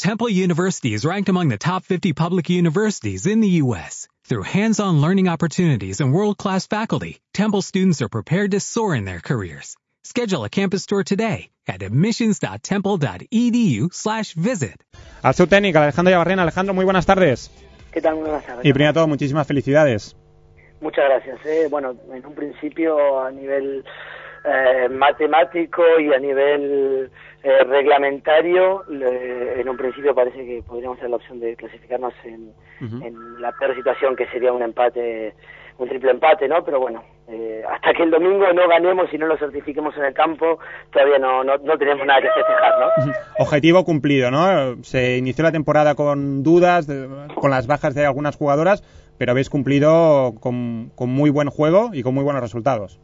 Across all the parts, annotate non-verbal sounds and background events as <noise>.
Temple University is ranked among the top 50 public universities in the U.S. Through hands-on learning opportunities and world-class faculty, Temple students are prepared to soar in their careers. Schedule a campus tour today at admissions.temple.edu/visit. Al seu técnic, Alejandro Yabarrena. Alejandro, muy buenas tardes. ¿Qué tal? Muy buenas tardes. Y primero de todo, muchísimas felicidades. Muchas gracias. eh. Bueno, en un principio a nivel eh, matemático y a nivel eh, reglamentario, le- en un principio parece que podríamos tener la opción de clasificarnos en, en la peor situación que sería un empate, un triple empate, ¿no? Pero bueno, eh, hasta que el domingo no ganemos y no lo certifiquemos en el campo, todavía no, no, no tenemos nada que festejar, ¿no? Objetivo cumplido, ¿no? Se inició la temporada con dudas, de- con las bajas de algunas jugadoras, pero habéis cumplido con, con muy buen juego y con muy buenos resultados.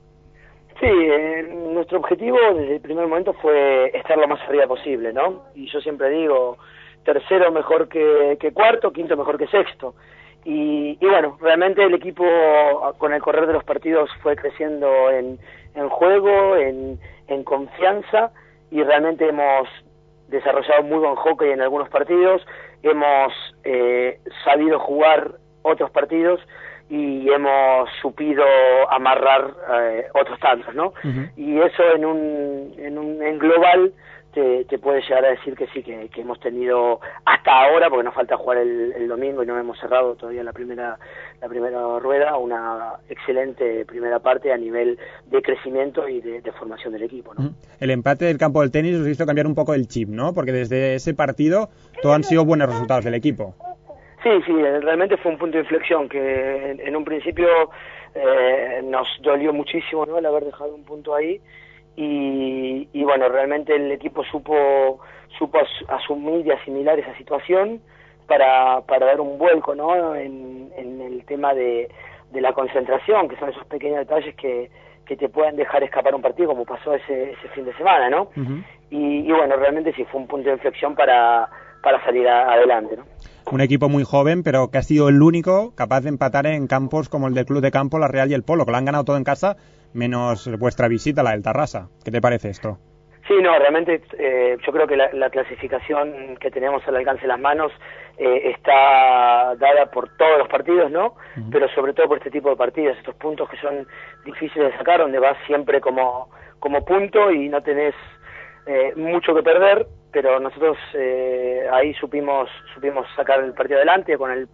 Sí, eh, nuestro objetivo desde el primer momento fue estar lo más arriba posible, ¿no? Y yo siempre digo, tercero mejor que, que cuarto, quinto mejor que sexto. Y, y bueno, realmente el equipo con el correr de los partidos fue creciendo en, en juego, en, confianza y realmente hemos desarrollado muy buen hockey en algunos partidos, hemos eh, sabido jugar otros partidos y hemos supido amarrar eh, otros tantos, ¿no? Y eso en un, en un en global te, te puede llegar a decir que sí, que, que hemos tenido hasta ahora, porque nos falta jugar el, el domingo y no hemos cerrado todavía la primera la primera rueda, una excelente primera parte a nivel de crecimiento y de, de formación del equipo, ¿no? El empate del campo del tenis os hizo cambiar un poco el chip, ¿no? Porque desde ese partido todo han sido buenos resultados del equipo. Sí, sí, realmente fue un punto de inflexión que en, en un principio eh, nos dolió muchísimo ¿no? el haber dejado un punto ahí y, y bueno, realmente el equipo supo supo as- asumir y asimilar esa situación para, para dar un vuelco ¿no? en, en el tema de, de la concentración, que son esos pequeños detalles que, que te pueden dejar escapar un partido como pasó ese, ese fin de semana, ¿no? y, y bueno, realmente sí fue un punto de inflexión para, para salir a- adelante, ¿no? Un equipo muy joven, pero que ha sido el único capaz de empatar en campos como el del Club de Campo, la Real y el Polo, que lo han ganado todo en casa, menos vuestra visita, la del Tarrasa. ¿Qué te parece esto? Sí, no, realmente eh, yo creo que la, la clasificación que tenemos al alcance de las manos eh, está dada por todos los partidos, ¿no? Pero sobre todo por este tipo de partidos, estos puntos que son difíciles de sacar, donde vas siempre como, como punto y no tenés eh, mucho que perder, pero nosotros eh, ahí supimos supimos sacar el partido adelante con el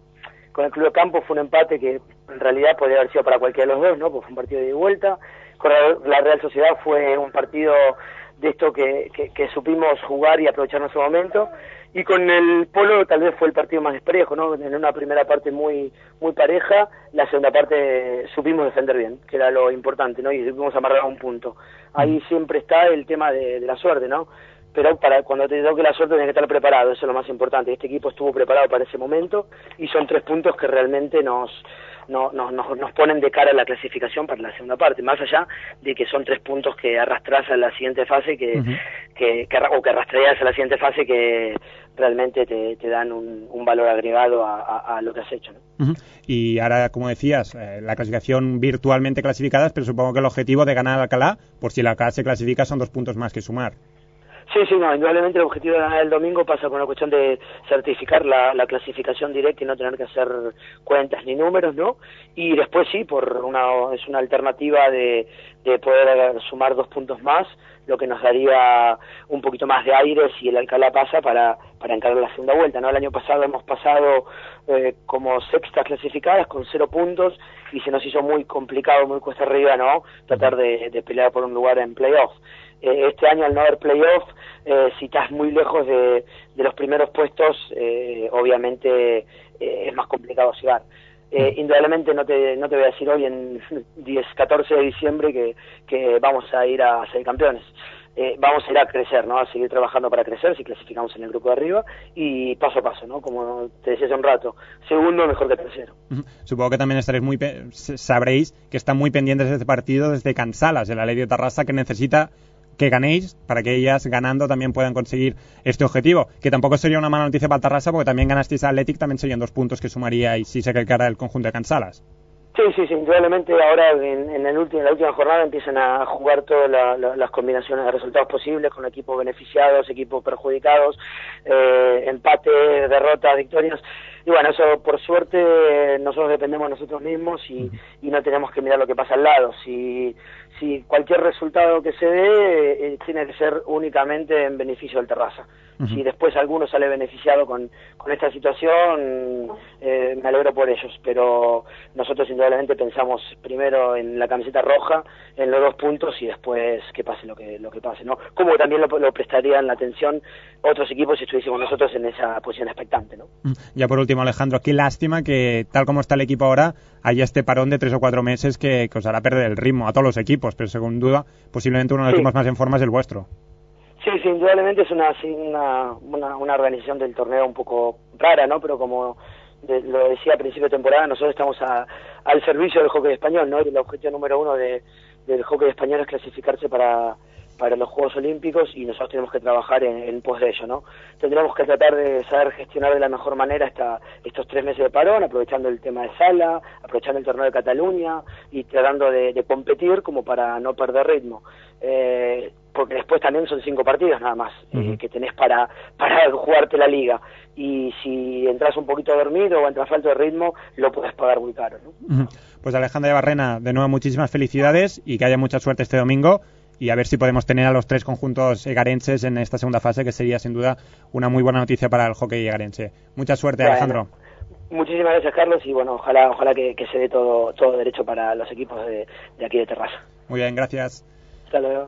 con el Club de Campo fue un empate que en realidad podría haber sido para cualquiera de los dos, ¿no? Porque fue un partido de vuelta. Con la, Real Sociedad fue un partido de esto que, que, que supimos jugar y aprovechar nuestro momento. Y con el Polo tal vez fue el partido más desparejo, ¿no? En una primera parte muy muy pareja, la segunda parte supimos defender bien, que era lo importante, ¿no? Y supimos amarrar a un punto. Ahí siempre está el tema de la suerte, ¿no? Pero para cuando te toque la suerte tienes que estar preparado, eso es lo más importante. Este equipo estuvo preparado para ese momento y son tres puntos que realmente nos, no- no- nos, nos ponen de cara a la clasificación para la segunda parte, más allá de que son tres puntos que arrastras a la siguiente fase, que, que, que o que arrastrarías a la siguiente fase que realmente te, te dan un, un valor agregado a, a- a lo que has hecho. ¿no? Y ahora, como decías, eh, la clasificación virtualmente clasificadas, pero supongo que el objetivo de ganar Alcalá, por si el Alcalá se clasifica, son dos puntos más que sumar. Sí, sí, no, indudablemente el objetivo de ganar el domingo pasa con la cuestión de certificar la, la clasificación directa y no tener que hacer cuentas ni números, ¿no? Y después sí, por una es una alternativa de, de poder sumar dos puntos más, lo que nos daría un poquito más de aire si el Alcalá pasa para, para encarar la segunda vuelta, ¿no? El año pasado hemos pasado eh, como sextas clasificadas con cero puntos y se nos hizo muy complicado, muy cuesta arriba, ¿no? Tratar de, pelear por un lugar en playoff. Eh, este año al no haber playoff, eh, si estás muy lejos de, de los primeros puestos, eh, obviamente eh, es más complicado llegar. Eh, indudablemente no te, no te voy a decir hoy en <laughs> 10, 14 de diciembre que, que vamos a ir a ser campeones. Eh, vamos a ir a crecer, ¿no? A seguir trabajando para crecer si clasificamos en el grupo de arriba y paso a paso, ¿no? Como te decía hace un rato, segundo mejor que tercero. Supongo que también estaréis muy pe- sabréis que están muy pendientes de este partido desde Cansalas, el Alerio Tarrasa, que necesita que ganéis para que ellas ganando también puedan conseguir este objetivo. Que tampoco sería una mala noticia para Tarrasa porque también ganasteis a Athletic, también serían dos puntos que sumaríais si se quedara el conjunto de Cansalas. Sí, sí, sí, indudablemente ahora en, en, el último, en la última jornada empiezan a jugar todas las combinaciones de resultados posibles con equipos beneficiados, equipos perjudicados, eh, empates, derrotas, victorias. Y bueno, eso por suerte nosotros dependemos de nosotros mismos y, y no tenemos que mirar lo que pasa al lado. Si, si cualquier resultado que se dé eh, tiene que ser únicamente en beneficio del Terraza. Si después alguno sale beneficiado con, con esta situación, eh, me alegro por ellos, pero nosotros indudablemente pensamos primero en la camiseta roja, en los dos puntos y después que pase lo que, lo que pase, ¿no? Como también lo, lo prestarían la atención otros equipos si estuviésemos nosotros en esa posición expectante, ¿no? Mm. Ya por último, Alejandro, qué lástima que tal como está el equipo ahora, haya este parón de tres o cuatro meses que, os hará perder el ritmo a todos los equipos, pero según duda, posiblemente uno de los equipos más en forma es el vuestro. Sí, sí, indudablemente es una, una, una, organización del torneo un poco rara, ¿no? Pero como lo decía a principio de temporada, nosotros estamos al servicio del hockey español, ¿no? Y el objetivo número uno de, del hockey español es clasificarse para, para los Juegos Olímpicos y nosotros tenemos que trabajar en, pos de ello, ¿no? Tendremos que tratar de saber gestionar de la mejor manera esta, estos tres meses de parón, aprovechando el tema de sala, aprovechando el torneo de Cataluña y tratando de, competir como para no perder ritmo. Eh, porque después también son cinco partidos nada más eh, que tenés para, <laughs> para jugarte la liga. Y si entras un poquito dormido o entras falto de ritmo, lo puedes pagar muy caro. ¿no? Pues Alejandra Barrena, de nuevo muchísimas felicidades y que haya mucha suerte este domingo y a ver si podemos tener a los tres conjuntos egarenses en esta segunda fase, que sería sin duda una muy buena noticia para el hockey egarense. Mucha suerte, Alejandro. Muchísimas gracias, Carlos, y bueno, ojalá, ojalá que, se dé todo, todo derecho para los equipos de, de aquí de Terraza. Muy bien, gracias. Hasta luego.